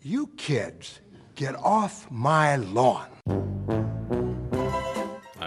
You kids, get off my lawn.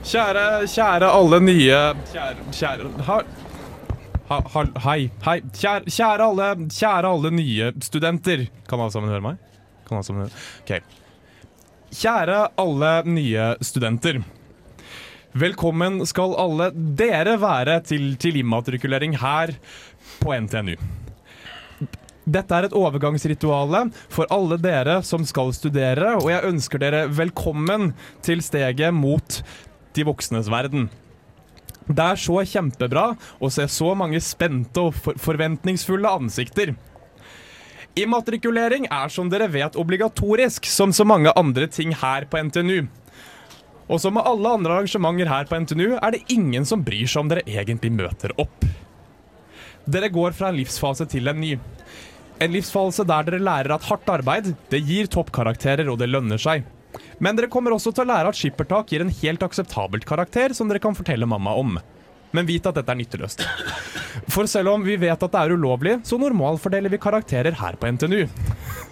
Kjære, kjære alle nye Kjære, kjære ha, ha, Hei, hei. Kjære, kjære, alle, kjære alle nye studenter. Kan alle sammen høre meg? Kan alle sammen høre? OK. Kjære alle nye studenter. Velkommen skal alle dere være til, til immatrikulering her på NTNU. Dette er et overgangsrituale for alle dere som skal studere, og jeg ønsker dere velkommen til steget mot de voksnes verden. Det er så kjempebra å se så mange spente og for forventningsfulle ansikter. Immatrikulering er som dere vet obligatorisk, som så mange andre ting her på NTNU. Og som med alle andre arrangementer her på NTNU, er det ingen som bryr seg om dere egentlig møter opp. Dere går fra en livsfase til en ny. En livsfase der dere lærer at hardt arbeid, det gir toppkarakterer og det lønner seg. Men dere kommer også til å lære at skippertak gir en helt akseptabelt karakter som dere kan fortelle mamma om. Men vit at dette er nytteløst. For selv om vi vet at det er ulovlig, så normalfordeler vi karakterer her på NTNU.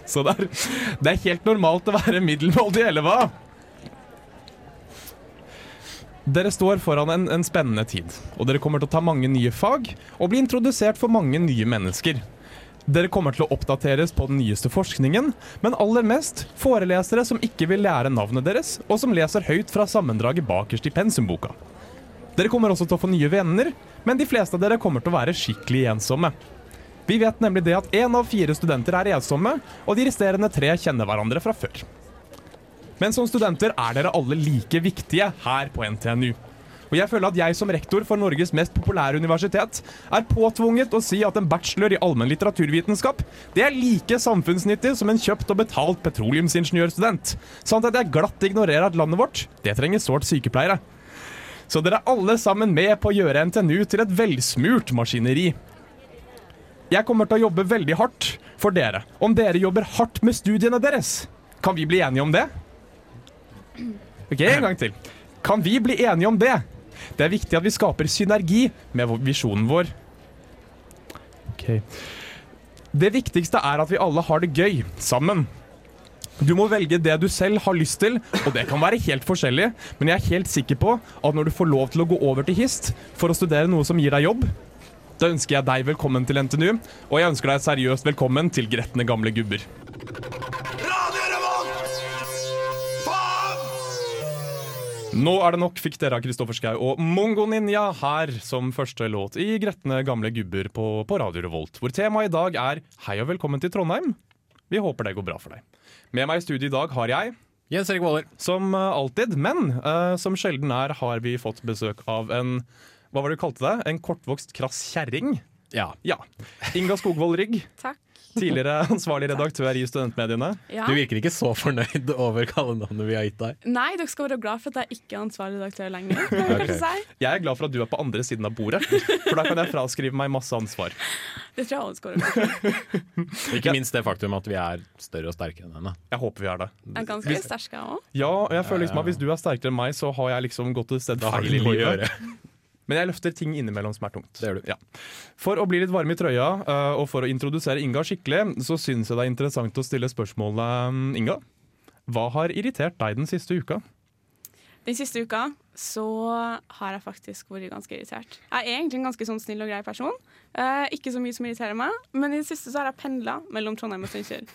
Så det er, det er helt normalt å være middelmådig, eller hva? Dere står foran en, en spennende tid, og dere kommer til å ta mange nye fag og bli introdusert for mange nye mennesker. Dere kommer til å oppdateres på den nyeste forskningen, men aller mest forelesere som ikke vil lære navnet deres, og som leser høyt fra sammendraget bakerst i pensumboka. Dere kommer også til å få nye venner, men de fleste av dere kommer til å være skikkelig ensomme. Vi vet nemlig det at én av fire studenter er ensomme, og de resterende tre kjenner hverandre fra før. Men som studenter er dere alle like viktige her på NTNU. Og jeg føler at jeg som rektor for Norges mest populære universitet er påtvunget å si at en bachelor i allmenn litteraturvitenskap det er like samfunnsnyttig som en kjøpt og betalt petroleumsingeniørstudent. Sånn at jeg glatt ignorerer at landet vårt det trenger sårt sykepleiere. Så dere er alle sammen med på å gjøre NTNU til et velsmurt maskineri. Jeg kommer til å jobbe veldig hardt for dere. Om dere jobber hardt med studiene deres, kan vi bli enige om det? Ok, en gang til. Kan vi bli enige om det? Det er viktig at vi skaper synergi med visjonen vår. Ok. Det viktigste er at vi alle har det gøy sammen. Du må velge det du selv har lyst til, og det kan være helt forskjellig, men jeg er helt sikker på at når du får lov til å gå over til HIST for å studere noe som gir deg jobb, da ønsker jeg deg velkommen til NTNU, og jeg ønsker deg seriøst velkommen til Gretne gamle gubber. Nå er det nok, fikk dere av Kristoffer Schau og Mongo Ninja her som første låt i Gretne gamle gubber på, på Radio Revolt, hvor temaet i dag er Hei og velkommen til Trondheim. Vi håper det går bra for deg. Med meg i studio i dag har jeg, Jens Erik Våler. som eh, alltid, men uh, som sjelden er, har vi fått besøk av en Hva var det du kalte det? En kortvokst, krass kjerring? Ja. Ja. Inga Skogvold Rygg, Takk. Tidligere ansvarlig redaktør i Studentmediene. Ja. Du virker ikke så fornøyd over kallenavnet vi har gitt deg. Nei, dere skal være glad for at jeg ikke er ansvarlig redaktør lenger. Okay. jeg si. Jeg er glad for at du er på andre siden av bordet, for da kan jeg fraskrive meg masse ansvar. Det tror jeg alle skal være. Ikke minst det faktum at vi er større og sterkere enn henne. Jeg håper vi er det. Jeg er ganske sterk, jeg òg. Ja, og jeg føler liksom at Hvis du er sterkere enn meg, så har jeg liksom gått et sted feil i livet. Men jeg løfter ting innimellom som er tungt. Det gjør du. Ja. For å bli litt varm i trøya, øh, og for å introdusere Inga skikkelig, så syns jeg det er interessant å stille spørsmålet mm, Inga, hva har irritert deg den siste uka? Den siste uka så har jeg faktisk vært ganske irritert. Jeg er egentlig en ganske sånn snill og grei person. Eh, ikke så mye som irriterer meg, men i det siste så har jeg pendla mellom Trondheim og Steinkjer.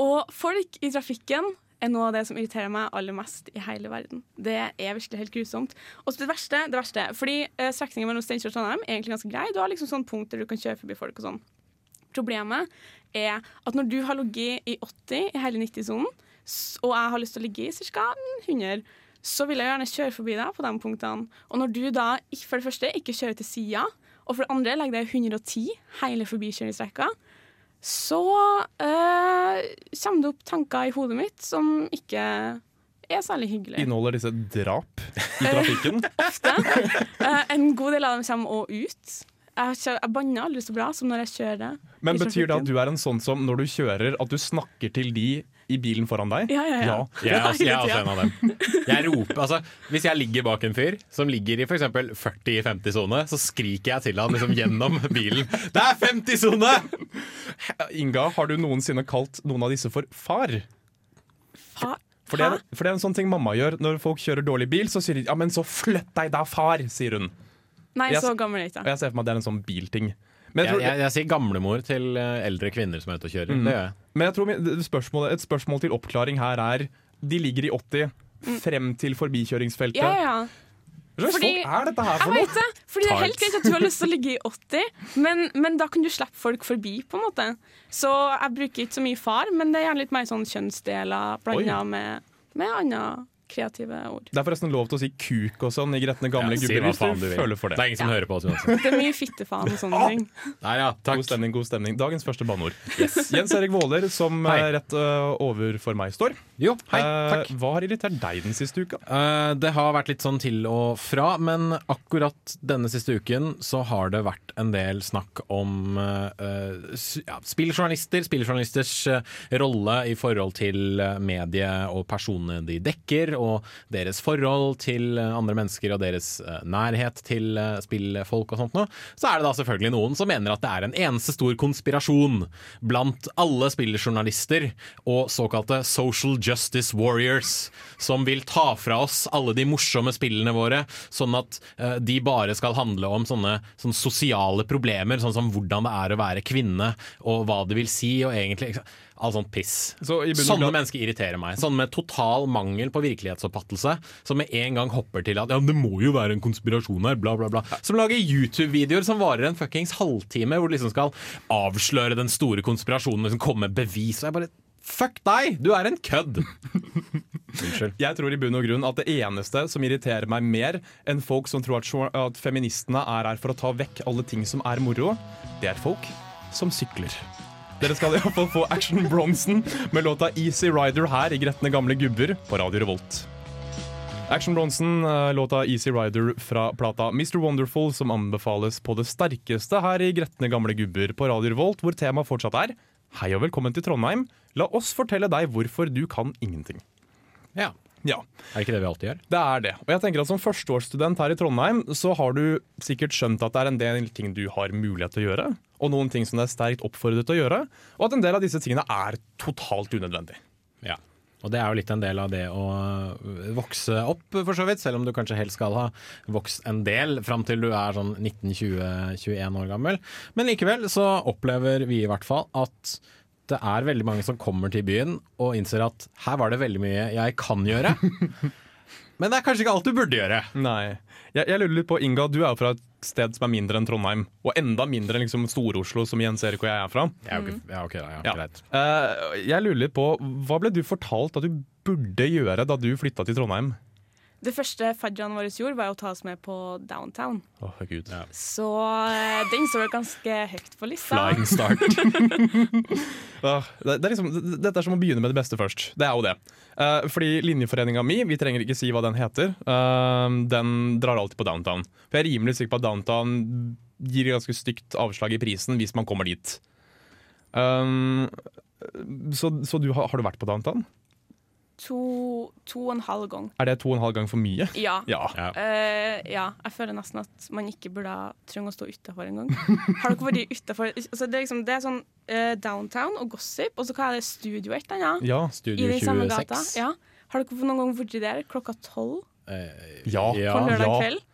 Og folk i trafikken er noe av det som irriterer meg aller mest i hele verden. Det er virkelig helt grusomt. Og det verste, det verste fordi eh, strekningen mellom Steinkjer og Trondheim er egentlig ganske grei. Du har liksom sånn punkt der du kan kjøre forbi folk og sånn. Problemet er at når du har ligget i 80 i hele 90-sonen, og jeg har lyst til å ligge i ca. 100, så vil jeg gjerne kjøre forbi deg på de punktene. Og når du da for det første ikke kjører til sida, og for det andre legger deg 110 hele forbikjøringsstrekka, så eh, kommer det opp tanker i hodet mitt som ikke er særlig hyggelig. Inneholder disse drap i trafikken? Eh, en god del av dem kommer òg ut. Jeg, jeg banner aldri så bra som når jeg kjører. Men betyr det at du er en sånn som når du kjører, at du snakker til de i bilen foran deg? Ja, ja, ja. Jeg er, også, jeg er også en av dem. Jeg roper, altså, hvis jeg ligger bak en fyr som ligger i f.eks. 40-50-sone, så skriker jeg til han liksom gjennom bilen 'Det er 50-sone!' Inga, har du noensinne kalt noen av disse for far? Far? For det, er, for det er en sånn ting mamma gjør når folk kjører dårlig bil. Så sier de 'ja, men så flytt deg da, far', sier hun. Nei, Jeg- så gammel er jeg Og jeg ser for meg at det er en sånn bilting. Jeg Jeg, jeg, jeg sier gamlemor til eh, eldre kvinner som er ute og kjører. Det gjør jeg. Men jeg tror spørsmålet, et spørsmål til oppklaring her er De ligger i 80 frem til forbikjøringsfeltet. Ja, ja. Hva slags folk er dette her for noe? vet det. Fordi det er helt greit at du har lyst til å ligge i 80, men, men da kan du slippe folk forbi, på en måte. Så jeg bruker ikke så mye far, men det er gjerne litt mer sånn kjønnsdeler blanda med, med andre kreative ord. Det er forresten lov til å si kuk og sånn i Gretne gamle Ja, si gubber hva hvis faen du du vil. føler for det. Det er ingen som hører på oss uansett. Det er mye fittefaen og sånne ting. Nei, ja, takk. God stemning, god stemning. Dagens første banneord. Jens Erik Våler, som Hei. eh, rett over overfor meg står. Jo, hei, Eh, takk. hva har irritert deg den siste uka? Uh, det har vært litt sånn til og fra, men akkurat denne siste uken så har det vært en del snakk om ja, spilljournalister, spilljournalisters rolle i forhold til medie og personene de dekker, og deres forhold til eh, andre mennesker og deres eh, nærhet til eh, spillfolk og sånt noe. Så er det da selvfølgelig noen som mener at det er en eneste stor konspirasjon blant alle spilljournalister og såkalte social justice warriors, som vil ta fra oss alle de morsomme spillene våre, sånn at de bare skal handle om sånne, sånne sosiale problemer, sånn som hvordan det er å være kvinne, og hva det vil si, og egentlig All sånt piss. Så Sånne mennesker irriterer meg. Sånne med total mangel på virkelighetsoppfattelse, som med en gang hopper til at ja, det må jo være en konspirasjon her, bla, bla, bla. Som lager YouTube-videoer som varer en fuckings halvtime, hvor de liksom skal avsløre den store konspirasjonen og liksom komme med bevis. Og jeg bare Fuck deg! Du er en kødd! Unnskyld. Jeg tror i bunn og grunn at det eneste som irriterer meg mer enn folk som tror at, at feministene er her for å ta vekk alle ting som er moro, det er folk som sykler. Dere skal iallfall få Action Bronson med låta Easy Rider her i Gretne gamle gubber på Radio Revolt. Action Bronson, eh, låta Easy Rider fra plata Mr. Wonderful, som anbefales på det sterkeste her i Gretne gamle gubber på Radio Revolt, hvor temaet fortsatt er Hei og velkommen til Trondheim. La oss fortelle deg hvorfor du kan ingenting. Ja. Ja, Er det ikke det vi alltid gjør? det er det. Og jeg tenker at Som førsteårsstudent her i Trondheim så har du sikkert skjønt at det er en del ting du har mulighet til å gjøre, og noen ting som det er sterkt oppfordret til å gjøre, og at en del av disse tingene er totalt unødvendig. Ja. Og det er jo litt en del av det å vokse opp, for så vidt. Selv om du kanskje helst skal ha vokst en del fram til du er sånn 19-20-21 år gammel. Men likevel så opplever vi i hvert fall at det er veldig mange som kommer til byen og innser at her var det veldig mye jeg kan gjøre. Men det er kanskje ikke alt du burde gjøre. Nei. Jeg, jeg lurer litt på, Inga, du er jo fra et sted som er mindre enn Trondheim, og enda mindre enn liksom Stor-Oslo, som Jens Erik og jeg er fra. Jeg er ikke, ja, ok, da, ja, Ja. greit. Eh, jeg lurer litt på, Hva ble du fortalt at du burde gjøre da du flytta til Trondheim? Det første fadjaen vår gjorde, var å ta oss med på downtown. Oh, gud. Ja. Så eh, den står ganske høyt på lista. Flying start. Ah, det, det er liksom, det- dette er som å begynne med det beste først. Det er jo det. Uh, fordi linjeforeninga mi, vi trenger ikke si hva den heter, uh, den drar alltid på downtown. For jeg er rimelig sikker på at downtown gir ganske stygt avslag i prisen hvis man kommer dit. Um, så så du, har, har du vært på downtown? To, to og en halv gang. Er det to og en halv gang for mye? Ja. Ja. Ja. Eh, ja, jeg føler nesten at man ikke burde trenge å stå utafor engang. Har dere vært utafor altså det, er liksom, det er sånn uh, downtown og gossip, og så hva er det studio et eller annet? Ja. I Studio den samme gata. 26. Ja. Har dere noen gang vært der klokka tolv Uh, Ja. ja. på lørdag ja. kveld?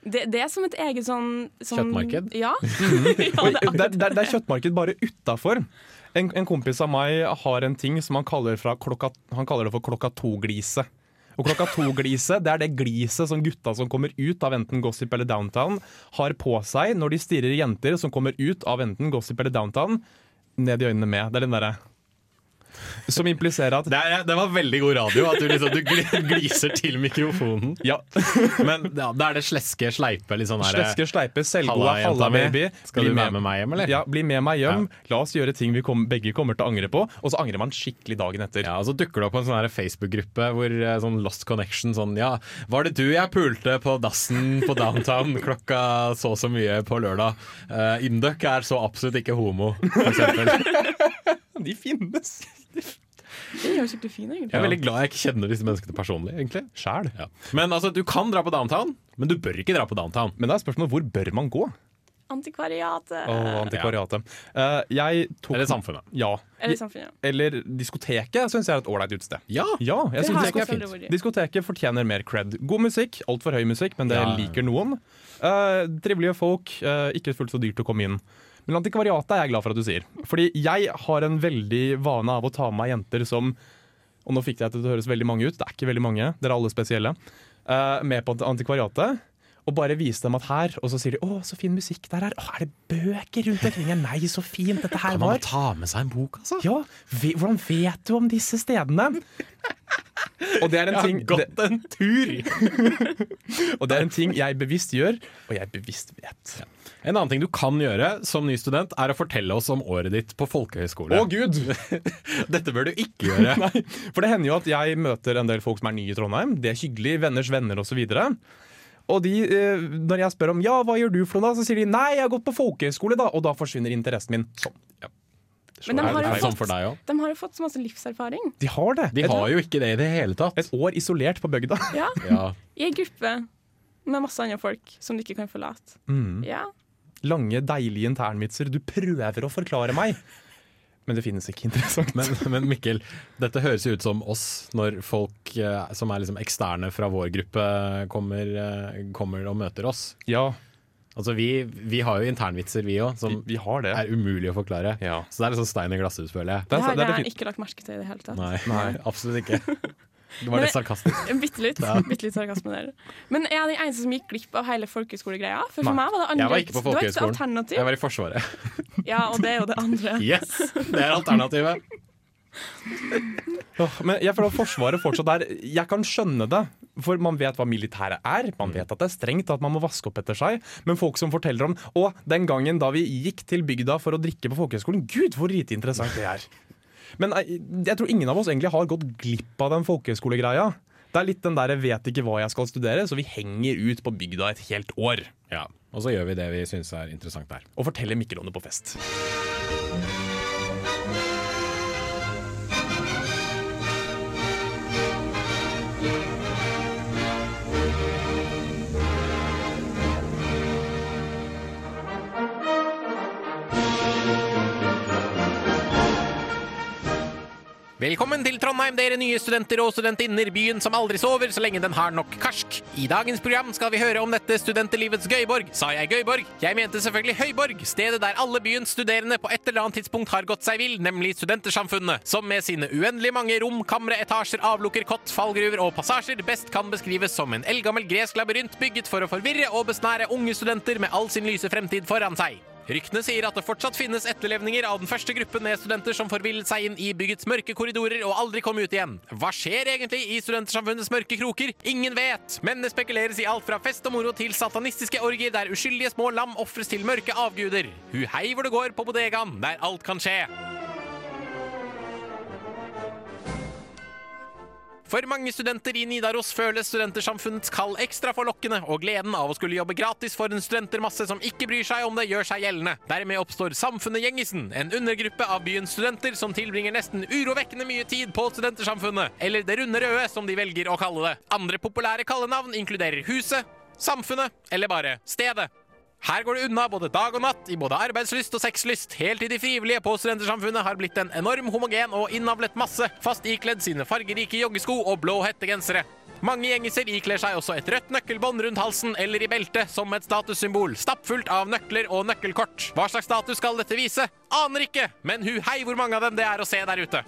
Det, det er som et eget sånn, sånn Kjøttmarked? Ja. ja det, er, det, er, det er kjøttmarked bare utafor. En, en kompis av meg har en ting som han kaller, klokka, han kaller det for klokka to-gliset. Og klokka to-gliset det er det gliset som gutta som kommer ut av enten Gossip eller Downtown, har på seg når de stirrer jenter som kommer ut av enten Gossip eller Downtown, ned i øynene med. Det er den derre som impliserer at Det, er, det var veldig god radio at du, liksom, du gliser til mikrofonen. Ja. Men ja, da er det sleske, sleipe, litt sånn Sleske, sleipe, selvgode, Halla, baby. Skal Bli du med, med meg hjem, eller? Ja, bli med meg hjem. La oss gjøre ting vi kom, begge kommer til å angre på. Og så angrer man skikkelig dagen etter. Ja, og Så dukker det opp en sånn Facebook-gruppe hvor eh, sånn Lost Connection sånn Ja, var det du jeg pulte på dassen på downtown klokka så så mye på lørdag? Uh, Induc er så absolutt ikke homo, for eksempel. De finnes. Den er jo skikkelig fine, egentlig. Jeg er veldig glad jeg ikke kjenner disse menneskene personlig, egentlig. Sjæl. Ja. Men altså, du kan dra på downtown, men du bør ikke dra på downtown. Men da er spørsmålet hvor bør man gå? Antikvariatet. Oh, antikvariatet. Eh, jeg tok Eller samfunnet. Ja. Eller samfunnet. Eller diskoteket syns jeg er et ålreit utested. Ja, Ja, jeg Det synes har er fint. Diskoteket fortjener mer cred. God musikk, altfor høy musikk, men det Ja. liker noen. Uh, trivelige folk, uh, ikke fullt så dyrt å komme inn. Men antikvariatet er jeg glad for at du sier. Fordi jeg har en veldig vane av å ta med meg jenter som Og nå fikk jeg det til å høres veldig mange ut, det er ikke veldig mange, dere er alle spesielle. Uh, med på antikvariatet. Og bare vise dem at her, og så sier de 'Å, så fin musikk der er'. Å, er det bøker rundt omkring? Nei, så fint dette her var. Kan man ta med seg en bok, altså? Ja, vi, hvordan vet du om disse stedene? Og det er en Jeg ting har gått en tur! Og det er en ting jeg bevisst gjør, og jeg bevisst vet. En annen ting du kan gjøre som ny student, er å fortelle oss om året ditt på folkehøyskole. Å gud! Dette bør du ikke gjøre. Nei, for det hender jo at jeg møter en del folk som er nye i Trondheim. De er hyggelige, venners venner osv. Og de, eh, når jeg spør om ja, hva gjør du for noe, da, så sier de nei, jeg har gått på folkehøyskole, da. Og da forsvinner interessen min. Sånn. Men de har, jo fått, de har jo fått så masse livserfaring. De har det. De har jo ikke det i det hele tatt. et år isolert på bygda. Ja, Ja. I ei gruppe med masse andre folk som du ikke kan forlate. Mm. Ja. Lange, deilige internvitser. Du prøver å forklare meg. Men det finnes ikke interessant. Men, men Mikkel, dette høres jo ut som oss når folk eh, som er liksom eksterne fra vår gruppe kommer, eh, kommer og møter oss. ja, Altså vi, vi har jo internvitser vi òg, som vi har det. er umulig å forklare. Ja. Så det er sånn stein i glasshus, føler jeg. Det Det er, har jeg ikke lagt merke til i det hele tatt. Nei, Nei. absolutt ikke. Det var litt sarkastisk. Bitte litt, bitte litt sarkasme der. Men er den eneste som gikk glipp av hele folkehøyskolegreia? For for meg var det andre Jeg var ikke på folkehøyskolen. alternativ. Jeg var i Forsvaret. Ja, og det er jo det andre. Yes! Det er alternativet. Men jeg føler at Forsvaret fortsatt er Jeg kan skjønne det, for man vet hva militæret er. Man vet at det er strengt, at man må vaske opp etter seg. Men folk som forteller om Å, den gangen da vi gikk til bygda for å drikke på folkehøgskolen. Gud, hvor lite interessant det er. Men eh, jeg tror ingen av oss egentlig har gått glipp av den folkehøyskolegreia. Det er litt den der 'jeg vet ikke hva jeg skal studere', så vi henger ut på bygda et helt år. Ja, Og så gjør vi det vi syns er interessant der. Og forteller det på fest. Velkommen til Trondheim, dere nye studenter og studentinner, byen som aldri sover så lenge den har nok karsk. I dagens program skal vi høre om dette studentelivets gøyborg. Sa jeg gøyborg? Jeg mente selvfølgelig høyborg, stedet der alle byens studerende på et eller annet tidspunkt har gått seg vill, nemlig Studentersamfunnet, som med sine uendelig mange rom, kamre, etasjer, avlukker, kott, fallgruver og passasjer best kan beskrives som en eldgammel gresk labyrint bygget for å forvirre og besnære unge studenter med all sin lyse fremtid foran seg. Ryktene sier at det fortsatt finnes etterlevninger av den første gruppen med studenter som forvillet seg inn i byggets mørke korridorer og aldri kom ut igjen. Hva skjer egentlig i Studentersamfunnets mørke kroker? Ingen vet, men det spekuleres i alt fra fest og moro til satanistiske orgier der uskyldige små lam ofres til mørke avguder. Hu hei hvor det går på bodegaen, der alt kan skje. For mange studenter i Nidaros føles studentersamfunnets kall ekstra forlokkende, og gleden av å skulle jobbe gratis for en studentermasse som ikke bryr seg om det, gjør seg gjeldende. Dermed oppstår Samfunnet Gjengisen, en undergruppe av byens studenter som tilbringer nesten urovekkende mye tid på Studentersamfunnet, eller Det runde røde, som de velger å kalle det. Andre populære kallenavn inkluderer Huset, Samfunnet eller bare Stedet. Her går det unna både dag og natt i både arbeidslyst og sexlyst, helt til de frivillige på Studentersamfunnet har blitt en enorm homogen og innavlet masse, fast ikledd sine fargerike joggesko og blå hettegensere. Mange gjengiser ikler seg også et rødt nøkkelbånd rundt halsen eller i beltet som et statussymbol, stappfullt av nøkler og nøkkelkort. Hva slags status skal dette vise? Aner ikke, men hu hei hvor mange av dem det er å se der ute.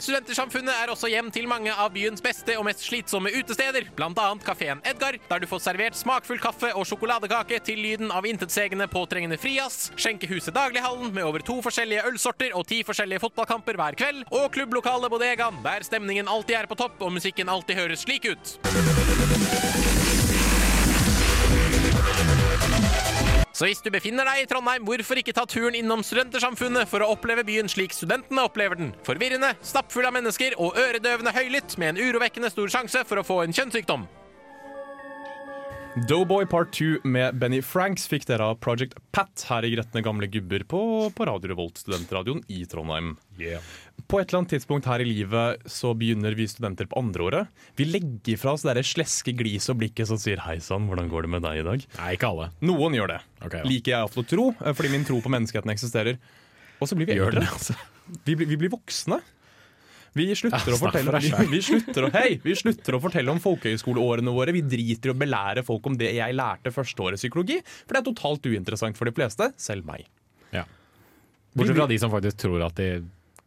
Studentersamfunnet er også hjem til mange av byens beste og mest slitsomme utesteder, annet kafeen Edgar, der du får servert smakfull kaffe og sjokoladekake til lyden av intetsigende påtrengende frijazz, skjenkehuset Daglighallen med over to forskjellige ølsorter og ti forskjellige fotballkamper hver kveld, og klubblokalet Bodegaen, der stemningen alltid er på topp og musikken alltid høres slik ut. Så hvis du befinner deg i Trondheim, hvorfor ikke ta turen innom Studentersamfunnet for å oppleve byen slik studentene opplever den? Forvirrende, stappfull av mennesker og øredøvende høylytt med en urovekkende stor sjanse for å få en kjønnssykdom. Doughboy Part 2 med Benny Franks fikk dere av Project Pat her i Gretne gamle gubber på, på Radio Revolt, studentradioen i Trondheim. På et eller annet tidspunkt her i livet så begynner vi studenter på andreåret. Vi legger fra oss det sleske gliset og blikket som sier 'hei sann, hvordan går det med deg i dag'? Nei, ikke alle. Noen gjør det. Okay. Liker jeg iallfall å tro, eh, fordi min tro på menneskeheten eksisterer. Og så blir vi Gjør eldre. det, altså. Vi, blir- vi blir voksne. Vi slutter, Ja, å fortelle, vi, vi, slutter å, hei, vi slutter å fortelle om folkehøyskoleårene våre. Vi driter i å belære folk om det jeg lærte første året psykologi, for det er totalt uinteressant for de fleste, selv meg. Ja. Bortsett fra de som faktisk tror at de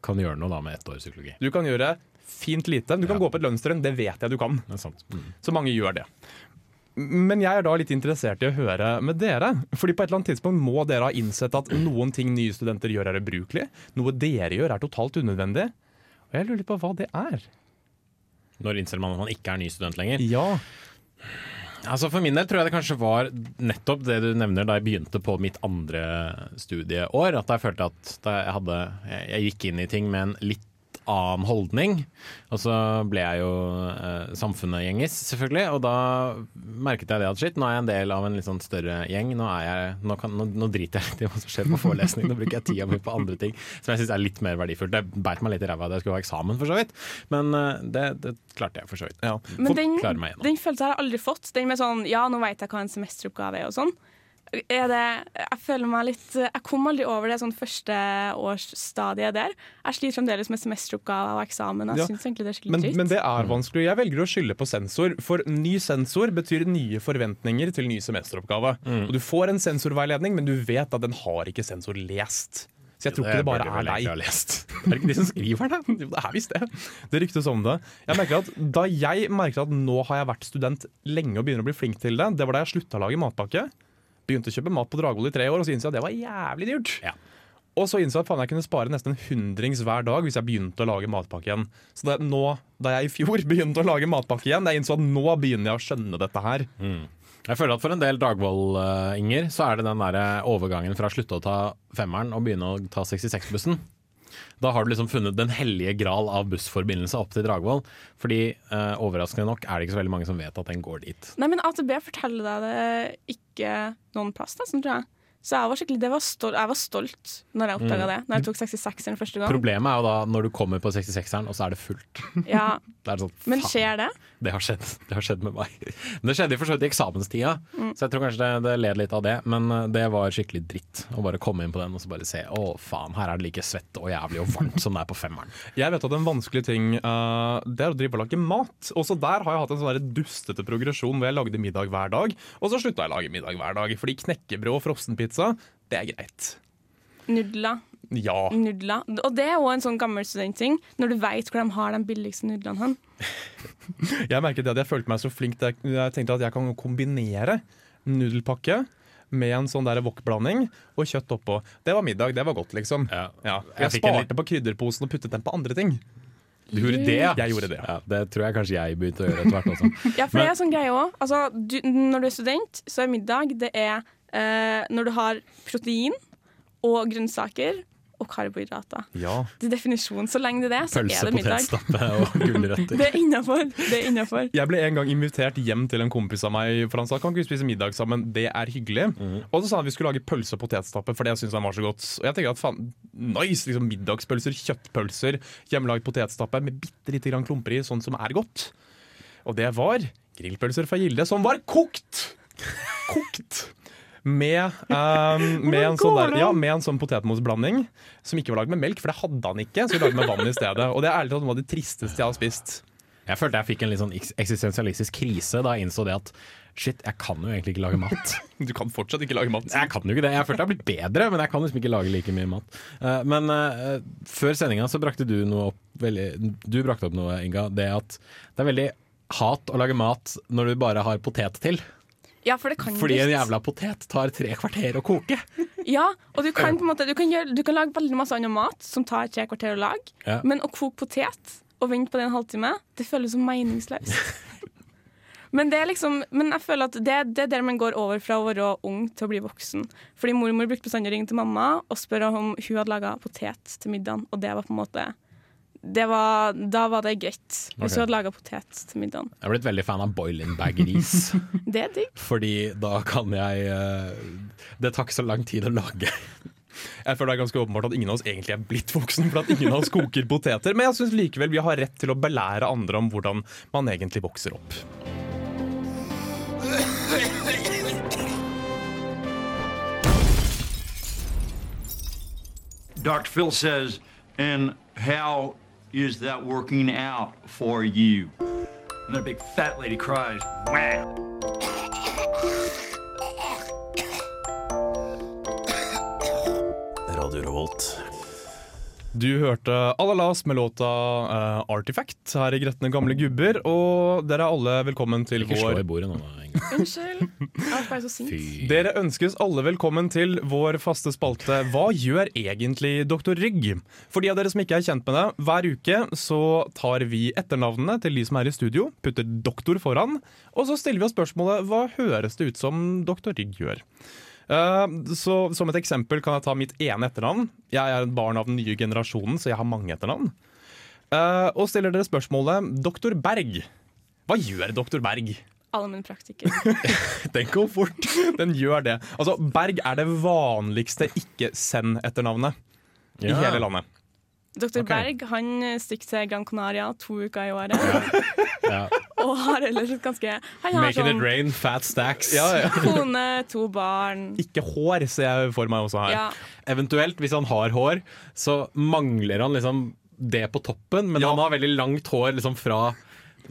kan gjøre noe da med ett år psykologi. Du kan gjøre fint lite. Du kan Ja. gå på et lønnstrøm, det vet jeg du kan. Mm. Så mange gjør det. Men jeg er da litt interessert i å høre med dere. Fordi på et eller annet tidspunkt må dere ha innsett at noen ting nye studenter gjør er ubrukelig. Noe dere gjør er totalt unødvendig. Og jeg lurer på hva det er. Når innser man at man ikke er ny student lenger? Ja, Altså For min del tror jeg det kanskje var nettopp det du nevner da jeg begynte på mitt andre studieår. At jeg følte at jeg, hadde, jeg gikk inn i ting med en litt annen holdning. Og så ble jeg jo eh, samfunnet-gjengis, selvfølgelig. Og da merket jeg det at shit, nå er jeg en del av en litt sånn større gjeng. Nå, er jeg, nå, kan, nå, nå driter jeg litt i hva som skjer på forelesning. Nå bruker jeg tida mi på andre ting som jeg syns er litt mer verdifullt. Det beit meg litt i ræva at jeg skulle ha eksamen, for så vidt. Men eh, det, det klarte jeg for så vidt. ja. Men den, den følelsen har jeg aldri fått. Den med sånn Ja, nå vet jeg hva en semesteroppgave er og sånn. Er det, jeg føler meg litt Jeg kom aldri over det sånn førsteårsstadiet der. Jeg sliter fremdeles med semesteroppgaver og eksamen. Jeg Ja. synes egentlig det er skikkelig Men, dritt. men det er vanskelig. Jeg velger å skylde på sensor, for ny sensor betyr nye forventninger til ny semesteroppgave. Og Du får en sensorveiledning, men du vet at den har ikke sensor lest. Så jeg tror ikke det bare er deg. Det. Er det ikke de som skriver det? Jo, det er visst det. Det ryktes om det. Jeg merker at Da jeg merket at nå har jeg vært student lenge og begynner å bli flink til det, det var da jeg slutta å lage matpakke. Begynte å kjøpe mat på Dragvoll i tre år, og så innså jeg at det var jævlig dyrt. Ja. Og så innså jeg at jeg kunne spare nesten en hundrings hver dag hvis jeg begynte å lage matpakke igjen. Så det, nå, da jeg i fjor begynte å lage matpakke igjen, jeg innså at nå begynner jeg å skjønne dette her. Jeg føler at for en del Dragvoll-inger så er det den der overgangen fra å slutte å ta femmeren og begynne å ta 66-bussen. Da har du liksom funnet den hellige gral av bussforbindelse opp til Dragvoll. Fordi eh, overraskende nok er det ikke så veldig mange som vet at den går dit. Nei, men AtB forteller deg det ikke noen plass, da, sånn tror jeg. Så jeg var skikkelig det var stolt, Jeg var stolt når jeg oppdaga det. Når jeg tok 66 den første gang. Problemet er jo da når du kommer på 66-eren, og så er det fullt. Ja, Det er sånn, Men skjer det? Det har skjedd Det har skjedd med meg. Men det skjedde for så vidt i eksamenstida, så jeg tror kanskje det, det led litt av det. Men eh, det var skikkelig dritt å bare komme inn på den og så bare se å faen, her er det like svett og jævlig og varmt som det er på femmeren. Jeg vet at en vanskelig ting uh, Det er å drive og lage mat. Også der har jeg hatt en sånn dustete progresjon hvor jeg lagde middag hver dag. Og så slutta jeg å lage middag hver dag. Fordi knekkebrød og frossenpizza, det er greit. Nudler. Ja. Nudler. Og det er òg en sånn gammel studentting, når du veit hvor de har de billigste nudlene hen. Jeg merket det at jeg følte meg så flink da jeg, jeg tenkte at jeg kan kombinere nudelpakke med en sånn der wok-blanding og kjøtt oppå. Det var middag, det var godt, liksom. Ja. Jeg, Jeg en sparte på krydderposen og puttet den på andre ting. Du gjorde det, ja? Jeg gjorde det, ja. ja. Det tror jeg kanskje jeg begynte å gjøre etter hvert også. Ja, for det er sånn greie òg. Altså, når du er student, så er middag det er eh, når du har protein og grønnsaker og karbohydrater. Ja. Det er definisjonen. Så lenge det er det, så Pølse, er det middag. potetstappe og gulrøtter. Det er innafor. Det er. Jeg ble en gang invitert hjem til en kompis av meg, for han sa kan ikke vi spise middag sammen, det er hyggelig. Og så sa han vi skulle lage pølse og potetstappe, for det syntes han var så godt. Og jeg tenker at faen, nice! liksom Middagspølser, kjøttpølser, hjemmelagd potetstappe med bitte lite grann klumper i, sånn som er godt. Og det var grillpølser fra Gilde, som var kokt! Kokt! Med, um, med, en sånn der, ja, med en sånn potetmosblanding som ikke var lagd med melk, for det hadde han ikke. Så vi lagde med vann i stedet. Og det er ærlig talt noe av det tristeste jeg har spist. Jeg følte jeg fikk en litt sånn eksistensialistisk krise da jeg innså det at shit, jeg kan jo egentlig ikke lage mat. Du kan fortsatt ikke lage mat. Jeg kan jo ikke det. Jeg følte jeg har blitt bedre, men jeg kan liksom ikke lage like mye mat. Eh, Men uh, før sendinga så brakte du noe opp veldig Du brakte opp noe, Inga. Det at det er veldig hat å lage mat når du bare har potet til. Ja, for det kan Fordi en jævla potet tar tre kvarter å koke. Ja, og du kan måte Du kan, gjøre, du kan lage veldig masse annen mat som tar tre kvarter å lage, Ja. men å koke potet og vente på det en halvtime, det føles som meningsløst. Men, det er liksom, men jeg føler at det, det er der man går over fra å være ung til å bli voksen. Fordi mormor brukte bestandig å ringe til mamma og spørre om hun hadde laga potet til middagen, og det var på en måte var, Da var det greit hvis okay. du hadde laga potet til middagen. Jeg er blitt veldig fan av boil-in bag-ris. Det er digg. fordi da kan jeg eh, Det tar ikke så lang tid å lage. Jeg føler det er ganske åpenbart at ingen av oss egentlig er blitt voksne, for at ingen av oss koker poteter. Men jeg syns likevel vi har rett til å belære andre om hvordan man egentlig vokser opp. Dr. Phil says, in how is that working out for you? And that big fat lady cries, wow. Er Radio Revolt. Du hørte Alalas med låta uh, Artifact her i Gretne gamle gubber. Og dere er alle velkommen til Ikke slå i bordet nå, da. Unnskyld. Jeg er bare så sint. Dere ønskes alle velkommen til vår faste spalte Hva gjør egentlig Dr. Rygg? For de av dere som ikke er kjent med det, hver uke så tar vi etternavnene til de som er i studio, putter doktor foran, og så stiller vi oss spørsmålet Hva høres det ut som Dr. Rygg gjør? Eh, så Som et eksempel kan jeg ta mitt ene etternavn. Jeg er et barn av den nye generasjonen, så jeg har mange etternavn. Eh, og stiller dere spørsmålet Dr. Berg. Hva gjør Dr. Berg? Allmennpraktiker. Den går fort. Den gjør det. Altså, Berg er det vanligste ikke-send-etternavnet i hele landet. Dr. Okay. Berg han stikker til Gran Canaria to uker i året. Ja. Og har ellers et ganske Han har Making it sånn rain, fat stacks. kone, to barn. Ikke hår ser jeg for meg også her. Ja. Eventuelt, hvis han har hår, så mangler han liksom det på toppen, men Ja. han har veldig langt hår liksom fra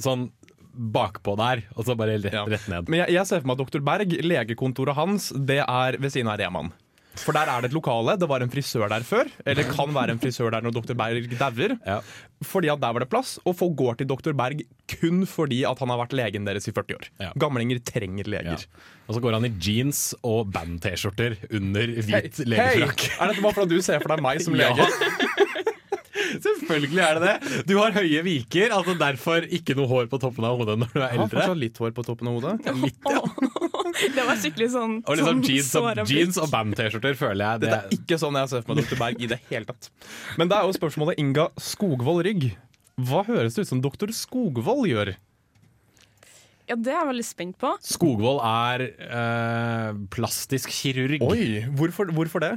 sånn bakpå der, og så bare rett, Ja. rett ned. Men jeg, jeg ser for meg at Dr. Berg, legekontoret hans, det er ved siden av Reman. For der er det et lokale. Det var en frisør der før. Eller kan være en frisør der når Dr. Berg dauer. Ja. Fordi at der var det plass, og folk går til Dr. Berg kun fordi at han har vært legen deres i 40 år. Ja. Gamlinger trenger Ja. leger. Og så går han i jeans og band-T-skjorter under hvit hey, legefrakk. er dette bare fordi du ser for deg meg som Ja. lege? Selvfølgelig er det det. Du har høye viker, altså derfor ikke noe hår på toppen av hodet når du er Jeg har fortsatt litt hår på toppen av hodet. Det var skikkelig sånn, Og liksom sånn jeans og, jeans og band-T-skjorter føler jeg det, Dette er ikke sånn jeg ser for meg Dr. Berg i det hele tatt. Men det er jo spørsmålet Inga Skogvold Rygg. Hva høres det ut som doktor Skogvold gjør? Ja, det er jeg veldig spent på. Skogvold er øh, plastisk kirurg. Oi, hvorfor, hvorfor det?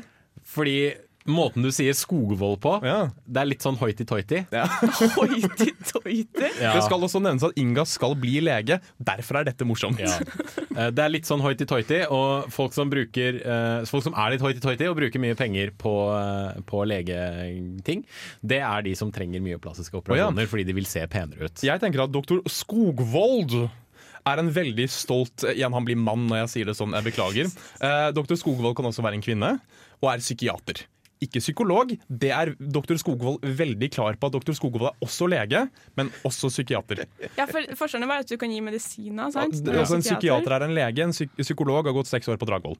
Fordi måten du sier Skogvold på, Ja. det er litt sånn hoity-toity. Hoity-toity. Ja. Det skal også nevnes at Inga skal bli lege. Derfor er dette morsomt. Ja. Eh, Det er litt sånn hoity-toity, og folk som, bruker, eh, folk som er litt hoity-toity og bruker mye penger på, eh, på legeting, det er de som trenger mye plastiske operasjoner fordi de vil se penere ut. Jeg tenker at doktor Skogvold er en veldig stolt Igjen, han blir mann når jeg sier det sånn, jeg beklager. Eh, doktor Skogvold kan også være en kvinne, og er psykiater. Ikke psykolog. Det er doktor Skogvold veldig klar på at doktor Skogvold er også lege, men også psykiater. Ja, for Forskjellen er at du kan gi medisiner. sant? Ja, altså, en psykiater er en lege, en psykolog har gått seks år på Dragvoll.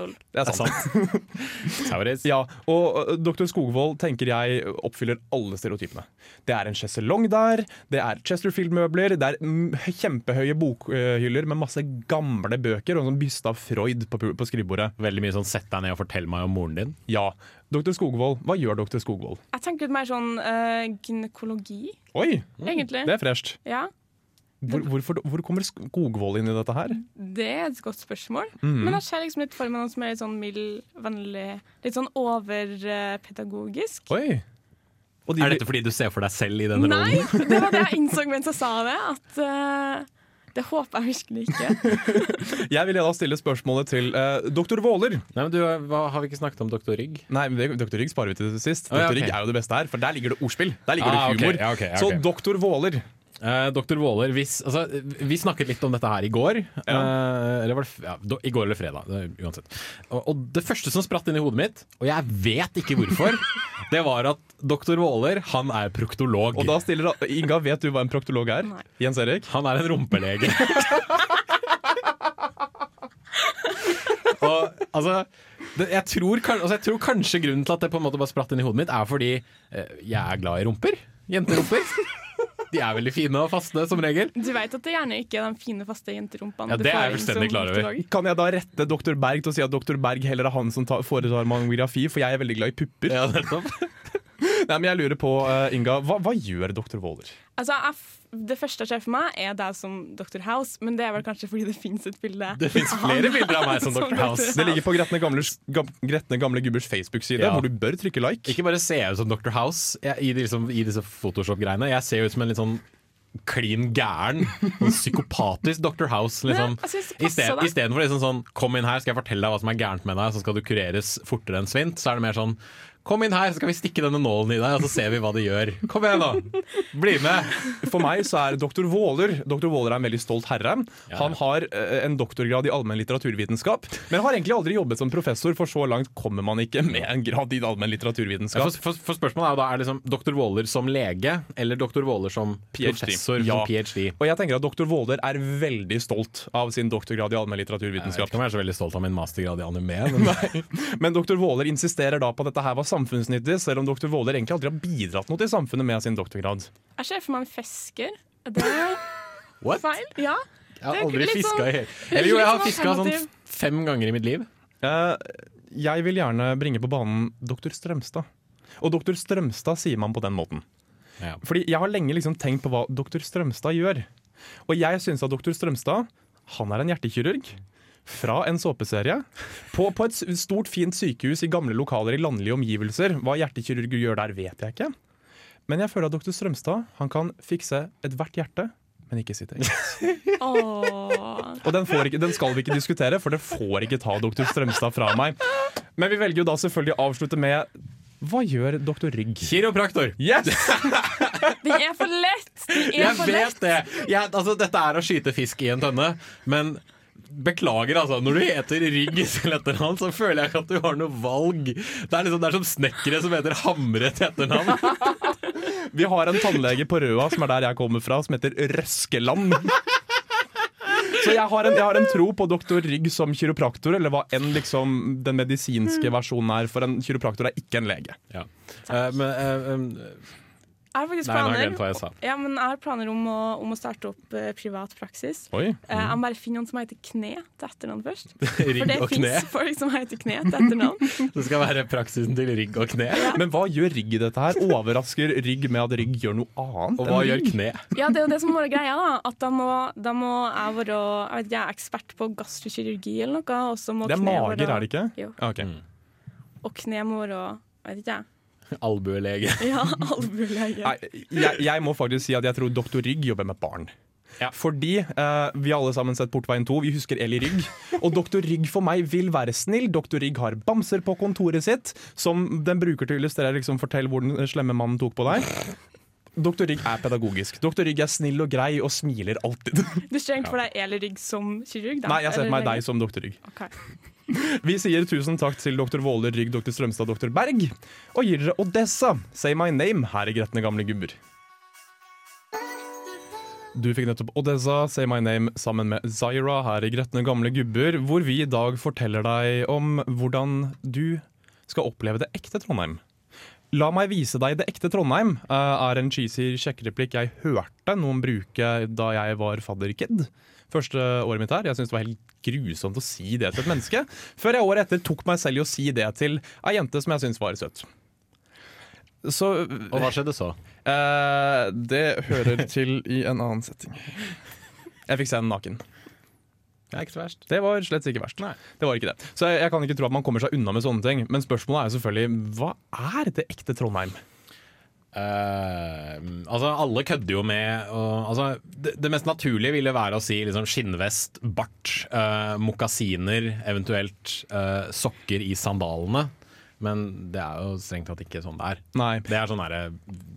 Lol. Det er sant. Ja, og Dr. Skogvold tenker jeg oppfyller alle stereotypene. Det er en sjeselong der, det er Chesterfield-møbler, det er kjempehøye bokhyller med masse gamle bøker og en sånn byste av Freud på, på skrivebordet. Veldig mye sånn 'sett deg ned og fortell meg om moren din'. Ja. Dr. Skogvold, hva gjør Dr. Skogvold? Jeg tenker litt mer sånn øh, gynekologi, Oi, egentlig. det er fresht. Ja, Hvor, hvorfor, hvor kommer Skogvold inn i dette her? Det er et godt spørsmål. Mm. Men jeg ser liksom litt for meg noen som er litt sånn mild, vennlig, litt sånn overpedagogisk. Oi. Og de- Er dette fordi du ser for deg selv i denne Nei, rollen? det var det jeg innså mens jeg sa det. At uh, det håper jeg virkelig ikke. Jeg vil da stille spørsmålet til uh, doktor Våler. Nei, men du, hva, Har vi ikke snakket om doktor Rygg? Nei, men det- Dr. Rygg sparer vi til sist. Å, ja, okay. Rygg er jo det beste her, for der ligger det ordspill. Der ligger Ah, det humor. Okay, ja, okay, ja, Så doktor Våler, Eh, Dr. Våler, hvis, altså, vi snakket litt om dette her i går. Eh, eller var det, f- ja, do- I går eller fredag, det, uansett. Og, og det første som spratt inn i hodet mitt, og jeg vet ikke hvorfor, det var at Dr. Våler, han er proktolog. Og da stiller Inga, vet du hva en proktolog er? Nei. Jens Erik? Han er en rumpelege. og altså det, jeg, tror, altså jeg tror kanskje grunnen til at det på en måte bare spratt inn i hodet mitt, er fordi uh, jeg er glad i rumper. Jenterumper. De er veldig fine og faste som regel. Du vet at det gjerne ikke er de fine, faste jenterumpene Ja, du det er får jeg inn fullstendig som klar over. Kan jeg da rette dr. Berg til å si at dr. Berg heller er han som foretar mammografi, for jeg er veldig glad i pupper? Ja, nettopp. Nei, men jeg lurer på, eh, Inga, hva, hva gjør dr. Våler? Altså, jeg, f- det første jeg ser for meg, er deg som Dr. House, men det er vel kanskje fordi det fins et bilde. Det fins flere bilder av meg som Dr. House. Det ligger på Gretne Gamle, Gretne Gamle Gubbers Facebook-side, Ja. hvor du bør trykke like. Ikke bare ser jeg ut som Dr. House jeg, i, liksom, i disse Photoshop-greiene. Jeg ser ut som en litt sånn klin gæren, psykopatisk Dr. House. Liksom. Deg. Istedenfor liksom sånn 'kom inn her, skal jeg fortelle deg hva som er gærent med deg', så skal du kureres fortere enn svint, så er det mer sånn 'kom inn her, så skal vi stikke denne nålen i deg, og så ser vi hva det gjør'. Kom igjen, da! Bli med! For meg så er dr. Våler Dr. Våler er en veldig stolt herre. Ja. Han har eh, en doktorgrad i allmenn litteraturvitenskap, men har egentlig aldri jobbet som professor, for så langt kommer man ikke med en grad i allmenn Ja, litteraturvitenskap. For, for, for spørsmålet er jo da Er liksom Dr. Våler som lege, eller Dr. Våler som PhD. professor? Ja. Som PhD? Og jeg tenker at dr. Våler er veldig stolt av sin doktorgrad i allmenn litteraturvitenskap. Jeg vet ikke om jeg er så veldig stolt av min mastergrad i anime. Men Men dr. Våler insisterer da på at dette her var samfunnsnyttig, selv om dr. Våler egentlig aldri har bidratt noe til samfunnet med sin doktorgrad. Jeg ser for meg en fisker. Er det What? feil? Ja. Jeg har er aldri fiska sånn- i hele Eller jo, jeg har litt sånn fiska sånn fem ganger i mitt liv. Uh, jeg vil gjerne bringe på banen dr. Strømstad. Og dr. Strømstad sier man på den måten. Ja. Fordi jeg har lenge liksom tenkt på hva dr. Strømstad gjør. Og jeg syns at dr. Strømstad han er en hjertekirurg. Fra en såpeserie. På, på et stort, fint sykehus i gamle lokaler i landlige omgivelser. Hva hjertekirurger gjør der, vet jeg ikke. Men jeg føler at dr. Strømstad han kan fikse ethvert hjerte, men ikke sitt eget. Og den, får ikke, den skal vi ikke diskutere, for det får ikke ta dr. Strømstad fra meg. Men vi velger jo da selvfølgelig å avslutte med Hva gjør dr. Rygg? Kiropraktor! Yes! Det er for lett! Det er Jeg for lett. vet det! Jeg, altså, dette er å skyte fisk i en tønne, men Beklager, altså. Når du heter Rygg til etternavn, så føler jeg ikke at du har noe valg. Det er, liksom, det er som snekkere som heter Hamre til etternavn. Vi har en tannlege på Røa, som er der jeg kommer fra, som heter Røskeland. Så jeg har, en, jeg har en tro på doktor Rygg som kiropraktor, eller hva enn liksom den medisinske versjonen er, for en kiropraktor er ikke en lege. Ja. Uh, men uh, um, Har faktisk Nei, nå jeg planer, hva jeg sa. ja, men jeg har planer om, å, om å starte opp uh, privat praksis. Oi. Eh, jeg må bare finne noen som heter Kne til etternavn først. For det fins folk som heter Kne til etternavn. Det skal være praksisen til rygg og kne. Men hva gjør Rygg i dette her? Overrasker Rygg med at Rygg gjør noe annet? Og hva gjør kne? Ja, det er jo det som må være greia, da. At da må, da må jeg være jeg vet ikke, jeg er ekspert på gastrokirurgi eller noe. Og så må Det er mager, være- er det ikke? Jo. Ja, ok. Og kne må være jeg vet ikke jeg. Albuelege. Ja, albuelege. Nei, jeg, jeg må faktisk si at jeg tror Dr. Rygg jobber med barn. Ja. Fordi uh, vi har alle sammen sett Portveien 2, vi husker Eli Rygg. Og Dr. Rygg for meg vil være snill. Dr. Rygg har bamser på kontoret sitt, som den bruker til å illustrere liksom, fortell hvor den slemme mannen tok på deg. Dr. Rygg er pedagogisk. Dr. Rygg er snill og grei og smiler alltid. Du ser egentlig for deg Eli Rygg som kirurg? da? Nei, jeg ser for meg deg som Dr. Rygg. Ok. Vi sier tusen takk til dr. Våler, Rygg, dr. Strømstad, dr. Berg. Og gir dere Odessa, Say My Name, her i Gretne gamle gubber. Du fikk nettopp Odessa, Say My Name sammen med Zaira her i Gretne gamle gubber, hvor vi i dag forteller deg om hvordan du skal oppleve det ekte Trondheim. La meg vise deg det ekte Trondheim, eh, er en cheesy sjekkereplikk jeg hørte noen bruke da jeg var fadderkid. Første året mitt her. Jeg syntes det var helt grusomt å si det til et menneske. Før jeg året etter tok meg selv i å si det til ei jente som jeg syntes var søt. Så Og hva skjedde så? eh, Det hører til i en annen setting. Jeg fikk se henne naken. Det er ikke så verst. Det var slett ikke verst. Det var ikke det. Så jeg, jeg kan ikke tro at man kommer seg unna med sånne ting. Men spørsmålet er jo selvfølgelig hva er det ekte Trondheim? Eh, altså Alle kødder jo med og, altså, det, det mest naturlige ville være å si liksom, skinnvest, bart, uh, mokasiner, eventuelt uh, sokker i sandalene. Men det er jo strengt tatt ikke sånn det er. Nei. Det er sånn der,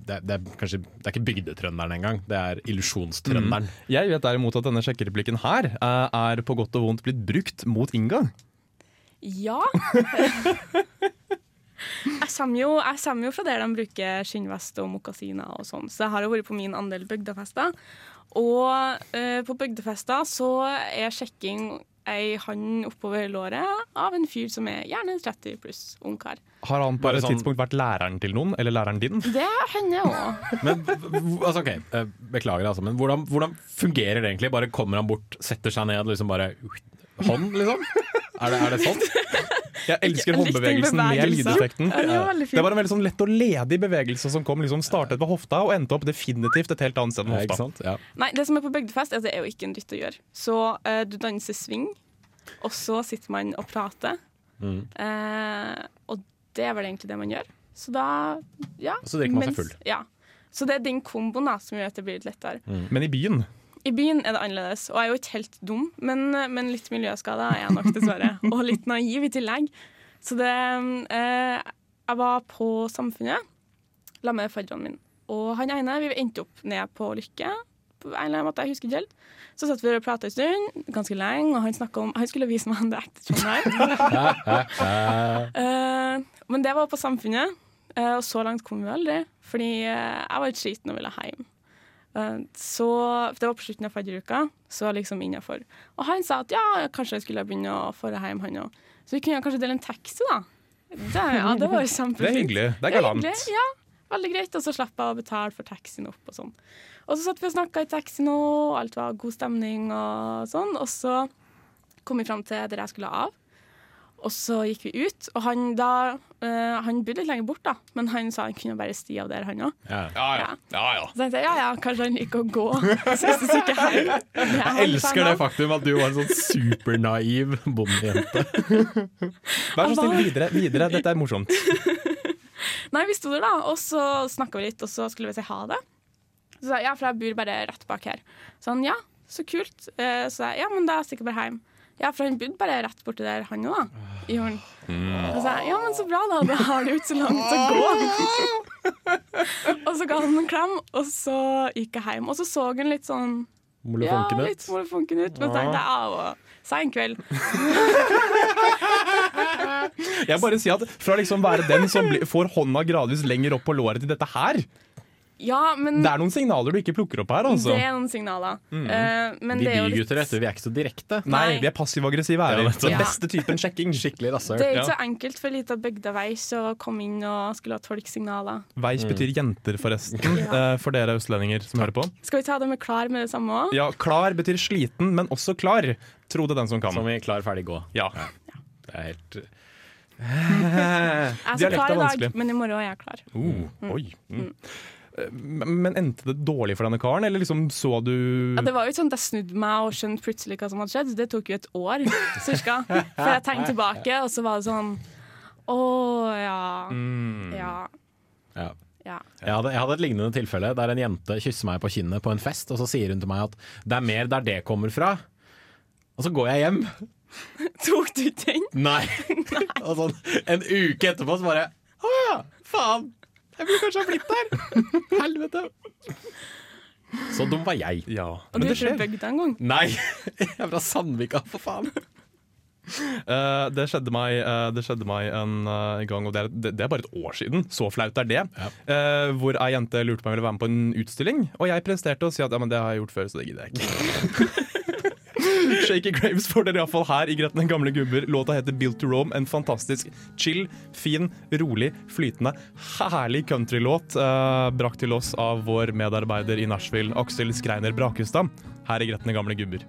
det, det er kanskje Det er ikke bygdetrønderen engang, det er illusjonstrønderen. Jeg vet derimot at denne sjekkereplikken her eh, er på godt og vondt blitt brukt mot Inga. Ja. Jeg kommer, jo, jeg kommer jo fra der de bruker skinnvest og mokasiner og sånn, så jeg har jo vært på min andel bygdefester. Og eh, på bygdefester så er sjekking ei hand oppover låret av en fyr som er gjerne 30 pluss ungkar. Har han på et sånn- tidspunkt vært læreren til noen, eller læreren din? Det hender òg. Men altså, ok, eh, Beklager, altså, men hvordan, hvordan fungerer det egentlig? Bare kommer han bort, setter seg ned og liksom bare Hånd, liksom? Er det, er det sant? Jeg elsker En håndbevegelsen med lydeffekten. Ja, det var. Det var en veldig sånn lett og ledig bevegelse som kom liksom startet ved hofta og endte opp definitivt et helt annet sted enn Ja, ikke hofta. sant? Ja. Nei, det som er på bygdefest, er at det er jo ikke en dritt å gjøre. Så uh, du danser swing, og så sitter man og prater. Mm. Uh, og det er vel egentlig det man gjør. Så da, ja. Så drikker man seg full. Ja. Så det er den komboen da, som gjør at det blir litt lettere. Men i byen I byen er det annerledes, og jeg er jo ikke helt dum, men, men litt miljøskada er jeg nok, dessverre. og litt naiv i tillegg. Så det eh, Jeg var på Samfunnet sammen med fadderen min. Og han ene, vi endte opp ned på Lykke. På en eller annen måte, jeg husker ikke helt. Så satt vi og prata en stund, ganske lenge, og han snakket om Han skulle vise meg det ekte Trondheim. Eh, men det var på Samfunnet, eh, og så langt kom vi aldri. Fordi eh, jeg var litt sliten og ville hjem. Eh, Så Det var på slutten av fadderuka, så liksom innafor. Og han sa at ja, kanskje jeg skulle begynne å dra hjem, han òg. Så vi kunne kanskje dele en taxi, da. Det, ja, det var kjempefint. Det er hyggelig. Det er galant. hyggelig, Ja, veldig greit. Og så slapp jeg å betale for taxien opp og sånn. Og så satt vi og snakka i taxien, og alt var god stemning og sånn. Og så kom vi fram til der jeg skulle av. Og så gikk vi ut, og han da uh, Han bodde litt lenger bort, da, men han sa han kunne bare sti av der, han òg. Ja. Ja, ja. ja, ja. Så tenkte jeg ja ja, kanskje han liker å gå siste stykket hjem. Jeg elsker det faktum at du var en sånn supernaiv bondejente. Vær så snill, videre. videre. Dette er morsomt. Nei, vi sto der, da, og så snakka vi litt, og så skulle vi si ha det. Så sa jeg ja, for jeg bor bare rett bak her. Så han ja, så kult. Eh, Så sa jeg ja, men da stikker jeg bare hjem. Ja, for han bodde bare rett borti der, han òg. I Horn. Og så sa jeg ja, men så bra, da. Da har du ikke så langt å gå. og så ga han en klem, og så gikk jeg hjem. Og så så han litt sånn ja, Molefonken litt ut. molefonken ut. Men så tenkte jeg ja, sein kveld. Jeg bare sier at Fra liksom være den som får hånda gradvis lenger opp på låret til dette her Ja, men Det er noen signaler du ikke plukker opp her, altså. det er noen signaler. Eh, men Vi bygutter er litt vi er ikke så direkte. Nei, Nei. vi er passiv-aggressive her. Ja. Den Ja. beste typen sjekking. Skikkelig rasshøl. Det er ikke Ja. så enkelt for ei lita bygdeveis å komme inn og skulle ha tolksignaler. Veis betyr jenter, forresten, eh, for dere østlendinger som hører på. Skal vi ta det med klar med det samme òg? Ja, Klar betyr sliten, men også klar. Tro det den som kan. Som i klar, ferdig, gå. Ja. Det er helt Jeg er så klar i dag, men i morgen er jeg klar. Oh, oi. Mm. Eh, Men men endte det dårlig for denne karen, eller liksom så du Ja, det var jo sånn at jeg snudde meg og skjønte plutselig hva som hadde skjedd. Det tok jo et år, cirka. Før jeg tenkte tilbake, og så var det sånn Å ja. Mm. Ja. ja. ja. Jeg hadde, jeg hadde et lignende tilfelle der en jente kysser meg på kinnet på en fest, og så sier hun til meg at det er mer der det kommer fra. Og så går jeg hjem. Tok du den? Nei. Nei. og sånn en uke etterpå så bare Å ja, faen. Jeg burde kanskje ha blitt der. Helvete. Så dum var jeg. Ja. Og Men du det er fra bygda en gang? Nei, jeg er fra Sandvika, for faen. Uh, det, skjedde meg, uh, det skjedde meg en uh, gang, og det er, det, det er bare et år siden. Så flaut er det. Eh, hvor ei jente lurte på om jeg ville være med på en utstilling, og jeg presterte å si at ja, men det har jeg gjort før, så det gidder jeg ikke. Shaky Graves får dere iallfall her i Gretne gamle gubber. Låta heter Built to Rome. En fantastisk chill, fin, rolig, flytende, herlig countrylåt eh, brakt til oss av vår medarbeider i Nashville, Aksel Skreiner Brakestad, her i Gretne gamle gubber.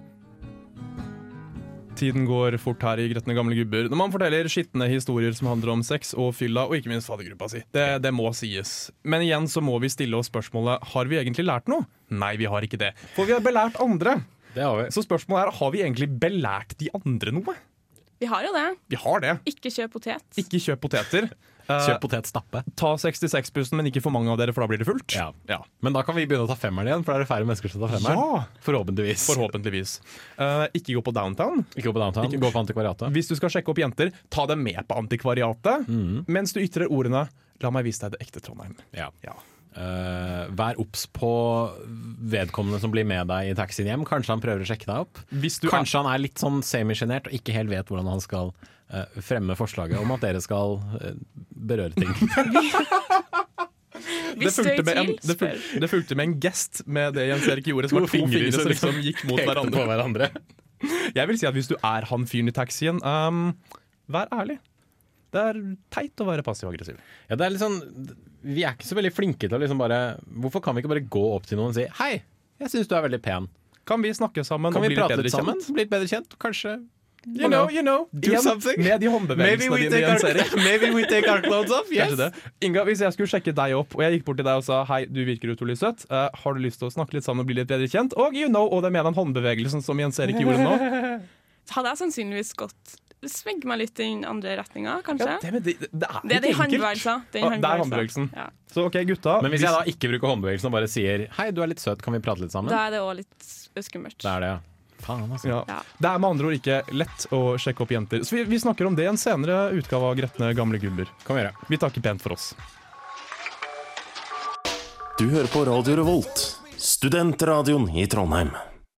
Tiden går fort her i Gretne gamle gubber når man forteller skitne historier som handler om sex og fylla, og ikke minst faddergruppa si. Det, det må sies. Men igjen så må vi stille oss spørsmålet har vi egentlig lært noe. Nei, vi har ikke det. For vi har belært andre. Det har vi. Så spørsmålet er har vi egentlig belært de andre noe? Vi har jo det. Vi har det. Ikke kjøp potet. Ikke kjøp poteter. Eh, Kjøp potetstappe. ta 66-bussen, men ikke for mange av dere, for da blir det fullt. Ja. Ja. Men da kan vi begynne å ta femmeren igjen, for da er det færre mennesker som tar femmeren. Ja. Forhåpentligvis. Forhåpentligvis. Eh, ikke gå på downtown. Ikke gå på downtown, gå på antikvariatet. Hvis du skal sjekke opp jenter, ta dem med på antikvariatet Mm. mens du ytrer ordene 'La meg vise deg det ekte Trondheim'. Ja. Ja. Eh, vær obs på vedkommende som blir med deg i taxien hjem. Kanskje han prøver å sjekke deg opp. Hvis du Kanskje han er litt sånn semisjenert og ikke helt vet hvordan han skal uh, fremme forslaget om at dere skal uh, berøre ting. det er fulgte, med en, det, fulgte, det fulgte med en gest med det Jens Erik gjorde, som var to fingre som liksom gikk mot hverandre. hverandre. Jeg vil si at hvis du er han fyren i taxien, um, vær ærlig. Det er teit å være passiv og aggressiv. Ja, det er litt sånn Vi er ikke så veldig flinke til å liksom bare Hvorfor kan vi ikke bare gå opp til noen og si 'hei, jeg syns du er veldig pen'. Kan vi snakke sammen Kan og vi bli litt bedre litt sammen? kjent? Bli litt bedre kjent? Kanskje You know, you know. Do Igjen, something. Med de håndbevegelsene dine, maybe we take our clothes off. yes. Inga, hvis jeg skulle sjekke deg opp, og jeg gikk bort til deg og sa hei, du virker utrolig søt, uh, har du lyst til å snakke litt sammen og bli litt bedre kjent? Og you know, og det med den håndbevegelsen som Jens Erik gjorde nå. Hadde jeg sannsynligvis gått Svegge meg litt i den andre retninga, kanskje. Ja, det, det, det er det er de håndbevegelsen. Det Ah, det er håndbevegelsen. Ja. Så ok, gutta. Men hvis hvis- jeg da ikke bruker håndbevegelsen og bare sier 'hei, du er litt søt, kan vi prate litt sammen'? Da er det òg litt skummelt. Det er det, ja. Faen, altså. ja. Ja. Det er med andre ord ikke lett å sjekke opp jenter. Så vi, vi snakker om det i en senere utgave av Gretne gamle gubber. Kan vi gjøre. Vi takker pent for oss. Du hører på Radio Revolt, studentradioen i Trondheim.